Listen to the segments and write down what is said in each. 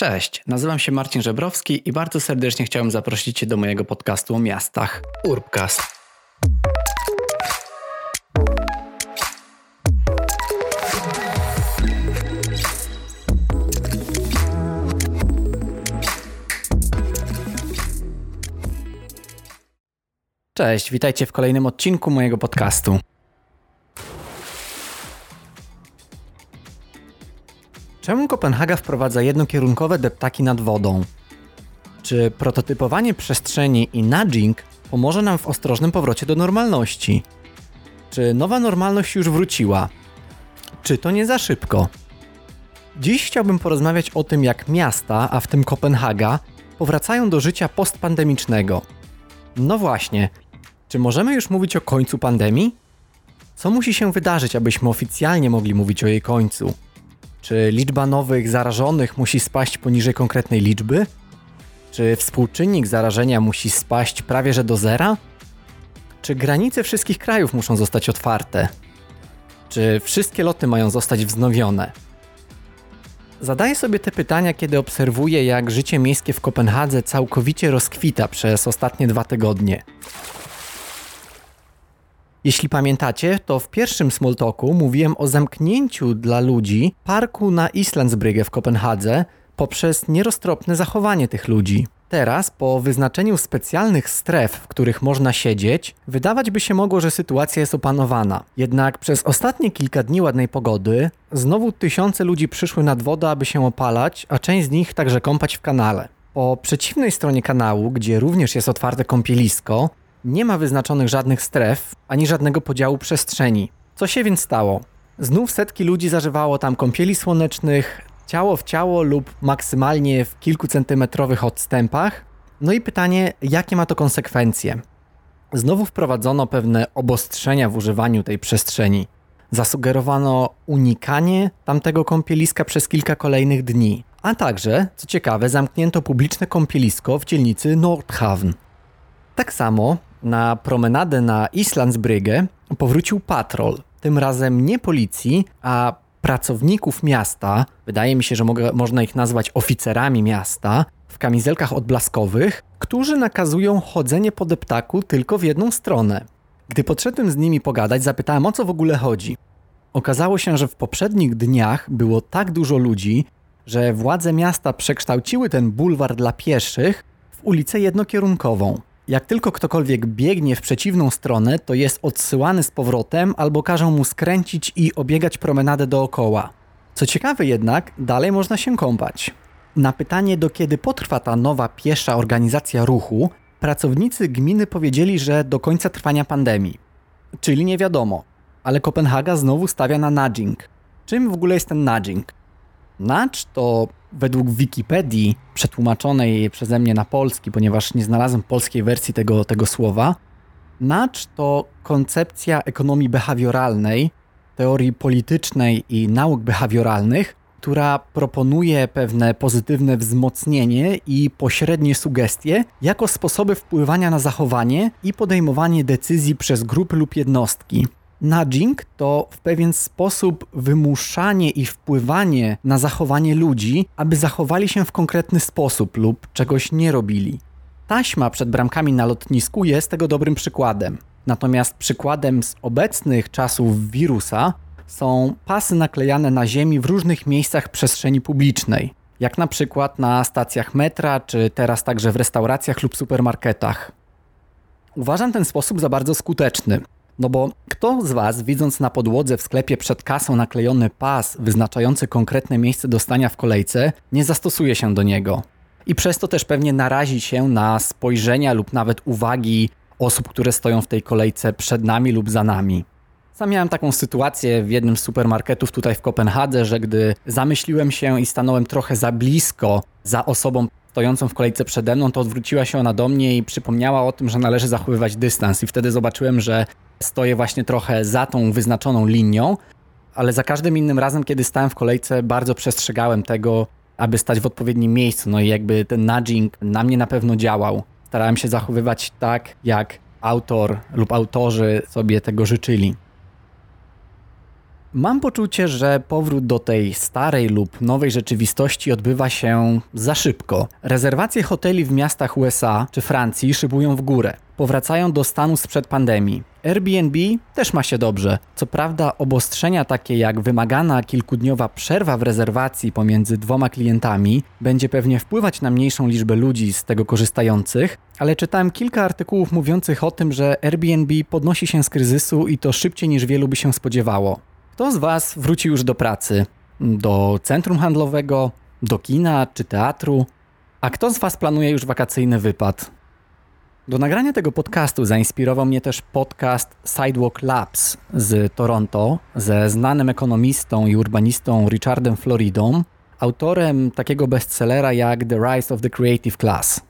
Cześć, nazywam się Marcin Żebrowski i bardzo serdecznie chciałem zaprosić Cię do mojego podcastu o miastach Urbcast. Cześć, witajcie w kolejnym odcinku mojego podcastu. Czemu Kopenhaga wprowadza jednokierunkowe deptaki nad wodą? Czy prototypowanie przestrzeni i nudging pomoże nam w ostrożnym powrocie do normalności? Czy nowa normalność już wróciła? Czy to nie za szybko? Dziś chciałbym porozmawiać o tym, jak miasta, a w tym Kopenhaga, powracają do życia postpandemicznego. No właśnie, czy możemy już mówić o końcu pandemii? Co musi się wydarzyć, abyśmy oficjalnie mogli mówić o jej końcu? Czy liczba nowych zarażonych musi spaść poniżej konkretnej liczby? Czy współczynnik zarażenia musi spaść prawie że do zera? Czy granice wszystkich krajów muszą zostać otwarte? Czy wszystkie loty mają zostać wznowione? Zadaję sobie te pytania, kiedy obserwuję, jak życie miejskie w Kopenhadze całkowicie rozkwita przez ostatnie dwa tygodnie. Jeśli pamiętacie, to w pierwszym Smalltalku mówiłem o zamknięciu dla ludzi parku na Islandsbrygge w Kopenhadze poprzez nieroztropne zachowanie tych ludzi. Teraz, po wyznaczeniu specjalnych stref, w których można siedzieć, wydawać by się mogło, że sytuacja jest opanowana. Jednak przez ostatnie kilka dni ładnej pogody znowu tysiące ludzi przyszły nad wodę, aby się opalać, a część z nich także kąpać w kanale. Po przeciwnej stronie kanału, gdzie również jest otwarte kąpielisko, nie ma wyznaczonych żadnych stref ani żadnego podziału przestrzeni. Co się więc stało? Znów setki ludzi zażywało tam kąpieli słonecznych, ciało w ciało lub maksymalnie w kilkucentymetrowych odstępach. No i pytanie, jakie ma to konsekwencje? Znowu wprowadzono pewne obostrzenia w używaniu tej przestrzeni. Zasugerowano unikanie tamtego kąpieliska przez kilka kolejnych dni. A także, co ciekawe, zamknięto publiczne kąpielisko w dzielnicy Nordhavn. Tak samo na promenadę na Islandsbrygge powrócił patrol. Tym razem nie policji, a pracowników miasta, wydaje mi się, że mogę, można ich nazwać oficerami miasta, w kamizelkach odblaskowych, którzy nakazują chodzenie po deptaku tylko w jedną stronę. Gdy podszedłem z nimi pogadać, zapytałem o co w ogóle chodzi. Okazało się, że w poprzednich dniach było tak dużo ludzi, że władze miasta przekształciły ten bulwar dla pieszych w ulicę jednokierunkową. Jak tylko ktokolwiek biegnie w przeciwną stronę, to jest odsyłany z powrotem albo każą mu skręcić i obiegać promenadę dookoła. Co ciekawe jednak, dalej można się kąpać. Na pytanie, do kiedy potrwa ta nowa piesza organizacja ruchu, pracownicy gminy powiedzieli, że do końca trwania pandemii. Czyli nie wiadomo. Ale Kopenhaga znowu stawia na nudging. Czym w ogóle jest ten nudging? Nudge to według Wikipedii, przetłumaczonej przeze mnie na polski, ponieważ nie znalazłem polskiej wersji tego, tego słowa, nudge to koncepcja ekonomii behawioralnej, teorii politycznej i nauk behawioralnych, która proponuje pewne pozytywne wzmocnienie i pośrednie sugestie jako sposoby wpływania na zachowanie i podejmowanie decyzji przez grupy lub jednostki. Nudging to w pewien sposób wymuszanie i wpływanie na zachowanie ludzi, aby zachowali się w konkretny sposób lub czegoś nie robili. Taśma przed bramkami na lotnisku jest tego dobrym przykładem. Natomiast przykładem z obecnych czasów wirusa są pasy naklejane na ziemi w różnych miejscach przestrzeni publicznej, jak na przykład na stacjach metra, czy teraz także w restauracjach lub supermarketach. Uważam ten sposób za bardzo skuteczny. No bo kto z Was, widząc na podłodze w sklepie przed kasą naklejony pas wyznaczający konkretne miejsce do stania w kolejce, nie zastosuje się do niego? I przez to też pewnie narazi się na spojrzenia lub nawet uwagi osób, które stoją w tej kolejce przed nami lub za nami. Sam miałem taką sytuację w jednym z supermarketów tutaj w Kopenhadze, że gdy zamyśliłem się i stanąłem trochę za blisko za osobą stojącą w kolejce przede mną, to odwróciła się ona do mnie i przypomniała o tym, że należy zachowywać dystans. I wtedy zobaczyłem, że stoję właśnie trochę za tą wyznaczoną linią, ale za każdym innym razem, kiedy stałem w kolejce, bardzo przestrzegałem tego, aby stać w odpowiednim miejscu. No i jakby ten nudging na mnie na pewno działał. Starałem się zachowywać tak, jak autor lub autorzy sobie tego życzyli. Mam poczucie, że powrót do tej starej lub nowej rzeczywistości odbywa się za szybko. Rezerwacje hoteli w miastach USA czy Francji szybują w górę. Powracają do stanu sprzed pandemii. Airbnb też ma się dobrze. Co prawda, obostrzenia takie jak wymagana kilkudniowa przerwa w rezerwacji pomiędzy dwoma klientami będzie pewnie wpływać na mniejszą liczbę ludzi z tego korzystających, ale czytałem kilka artykułów mówiących o tym, że Airbnb podnosi się z kryzysu i to szybciej niż wielu by się spodziewało. Kto z Was wróci już do pracy? Do centrum handlowego, do kina czy teatru? A kto z Was planuje już wakacyjny wypad? Do nagrania tego podcastu zainspirował mnie też podcast Sidewalk Labs z Toronto ze znanym ekonomistą i urbanistą Richardem Floridą, autorem takiego bestsellera jak The Rise of the Creative Class.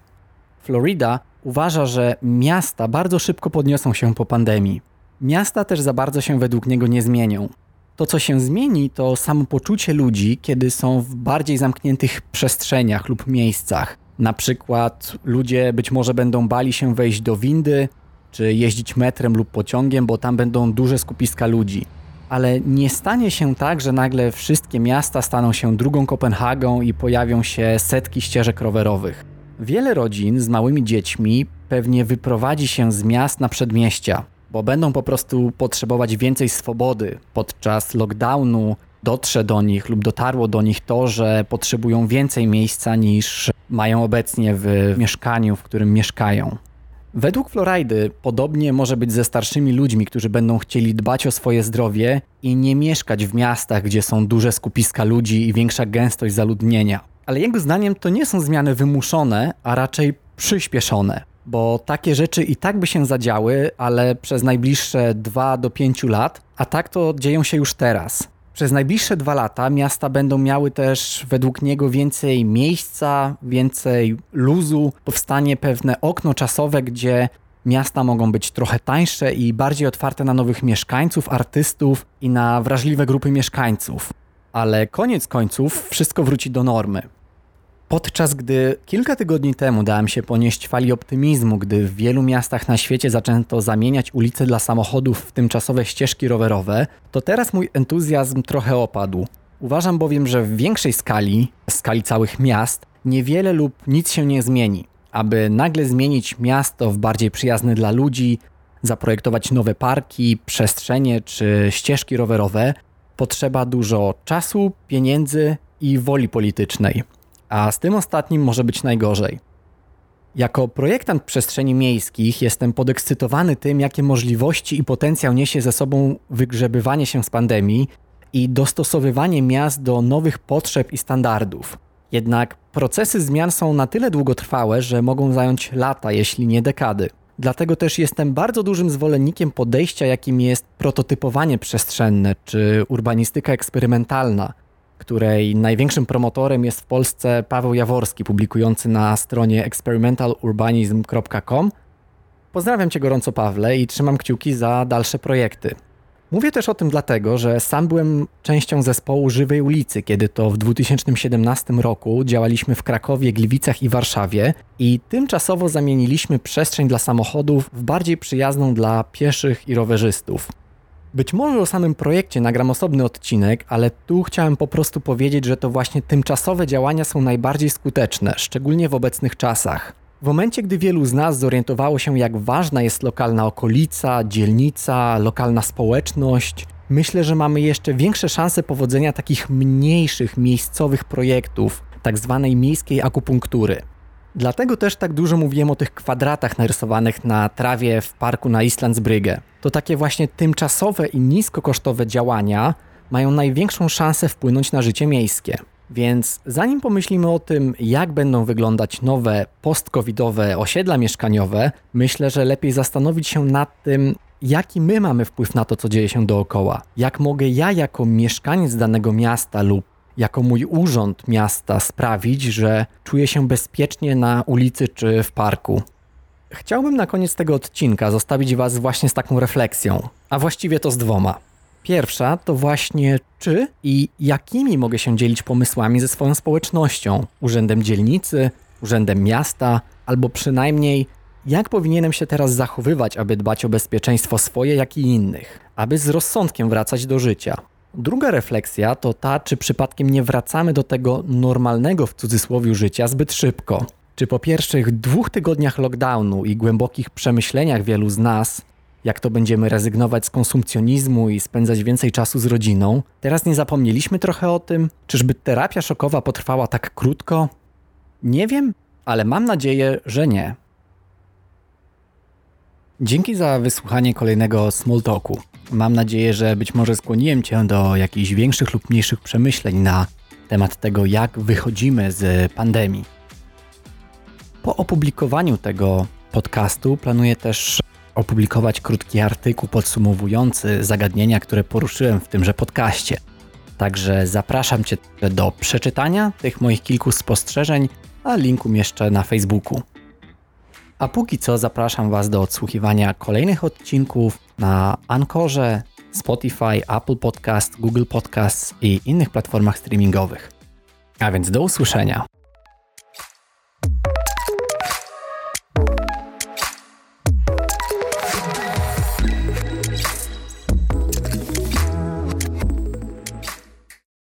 Florida uważa, że miasta bardzo szybko podniosą się po pandemii. Miasta też za bardzo się według niego nie zmienią. To, co się zmieni, to samopoczucie ludzi, kiedy są w bardziej zamkniętych przestrzeniach lub miejscach. Na przykład ludzie być może będą bali się wejść do windy, czy jeździć metrem lub pociągiem, bo tam będą duże skupiska ludzi. Ale nie stanie się tak, że nagle wszystkie miasta staną się drugą Kopenhagą i pojawią się setki ścieżek rowerowych. Wiele rodzin z małymi dziećmi pewnie wyprowadzi się z miast na przedmieścia, bo będą po prostu potrzebować więcej swobody. Podczas lockdownu dotrze do nich lub dotarło do nich to, że potrzebują więcej miejsca niż mają obecnie w mieszkaniu, w którym mieszkają. Według Floridy podobnie może być ze starszymi ludźmi, którzy będą chcieli dbać o swoje zdrowie i nie mieszkać w miastach, gdzie są duże skupiska ludzi i większa gęstość zaludnienia. Ale jego zdaniem to nie są zmiany wymuszone, a raczej przyspieszone bo takie rzeczy i tak by się zadziały, ale przez najbliższe 2 do 5 lat, a tak to dzieją się już teraz. Przez najbliższe dwa lata miasta będą miały też według niego więcej miejsca, więcej luzu. Powstanie pewne okno czasowe, gdzie miasta mogą być trochę tańsze i bardziej otwarte na nowych mieszkańców, artystów i na wrażliwe grupy mieszkańców. Ale koniec końców wszystko wróci do normy. Podczas gdy kilka tygodni temu dałem się ponieść fali optymizmu, gdy w wielu miastach na świecie zaczęto zamieniać ulice dla samochodów w tymczasowe ścieżki rowerowe, to teraz mój entuzjazm trochę opadł. Uważam bowiem, że w większej skali, skali całych miast, niewiele lub nic się nie zmieni. Aby nagle zmienić miasto w bardziej przyjazne dla ludzi, zaprojektować nowe parki, przestrzenie czy ścieżki rowerowe, potrzeba dużo czasu, pieniędzy i woli politycznej a z tym ostatnim może być najgorzej. Jako projektant przestrzeni miejskich jestem podekscytowany tym, jakie możliwości i potencjał niesie ze sobą wygrzebywanie się z pandemii i dostosowywanie miast do nowych potrzeb i standardów. Jednak procesy zmian są na tyle długotrwałe, że mogą zająć lata, jeśli nie dekady. Dlatego też jestem bardzo dużym zwolennikiem podejścia, jakim jest prototypowanie przestrzenne czy urbanistyka eksperymentalna, której największym promotorem jest w Polsce Paweł Jaworski, publikujący na stronie experimentalurbanism.com. Pozdrawiam Cię gorąco, Pawle, i trzymam kciuki za dalsze projekty. Mówię też o tym dlatego, że sam byłem częścią zespołu Żywej Ulicy, kiedy to w 2017 roku działaliśmy w Krakowie, Gliwicach i Warszawie i tymczasowo zamieniliśmy przestrzeń dla samochodów w bardziej przyjazną dla pieszych i rowerzystów. Być może o samym projekcie nagram osobny odcinek, ale tu chciałem po prostu powiedzieć, że to właśnie tymczasowe działania są najbardziej skuteczne, szczególnie w obecnych czasach. W momencie, gdy wielu z nas zorientowało się, jak ważna jest lokalna okolica, dzielnica, lokalna społeczność, myślę, że mamy jeszcze większe szanse powodzenia takich mniejszych, miejscowych projektów, tak zwanej miejskiej akupunktury. Dlatego też tak dużo mówiłem o tych kwadratach narysowanych na trawie w parku na Islandsbrygge. To takie właśnie tymczasowe i niskokosztowe działania mają największą szansę wpłynąć na życie miejskie. Więc zanim pomyślimy o tym, jak będą wyglądać nowe post-covidowe osiedla mieszkaniowe, myślę, że lepiej zastanowić się nad tym, jaki my mamy wpływ na to, co dzieje się dookoła. Jak mogę ja, jako mieszkaniec danego miasta lub jako mój urząd miasta sprawić, że czuję się bezpiecznie na ulicy czy w parku. Chciałbym na koniec tego odcinka zostawić Was właśnie z taką refleksją, a właściwie to z dwoma. Pierwsza to właśnie czy i jakimi mogę się dzielić pomysłami ze swoją społecznością, urzędem dzielnicy, urzędem miasta, albo przynajmniej jak powinienem się teraz zachowywać, aby dbać o bezpieczeństwo swoje, jak i innych, aby z rozsądkiem wracać do życia. Druga refleksja to ta, czy przypadkiem nie wracamy do tego normalnego w cudzysłowie życia zbyt szybko. Czy po pierwszych dwóch tygodniach lockdownu i głębokich przemyśleniach wielu z nas, jak to będziemy rezygnować z konsumpcjonizmu i spędzać więcej czasu z rodziną, teraz nie zapomnieliśmy trochę o tym? Czyżby terapia szokowa potrwała tak krótko? Nie wiem, ale mam nadzieję, że nie. Dzięki za wysłuchanie kolejnego Small Talku. Mam nadzieję, że być może skłoniłem Cię do jakichś większych lub mniejszych przemyśleń na temat tego, jak wychodzimy z pandemii. Po opublikowaniu tego podcastu planuję też opublikować krótki artykuł podsumowujący zagadnienia, które poruszyłem w tymże podcaście. Także zapraszam Cię do przeczytania tych moich kilku spostrzeżeń, a linku jeszcze na Facebooku. A póki co zapraszam Was do odsłuchiwania kolejnych odcinków na Ankorze, Spotify, Apple Podcast, Google Podcast i innych platformach streamingowych. A więc do usłyszenia.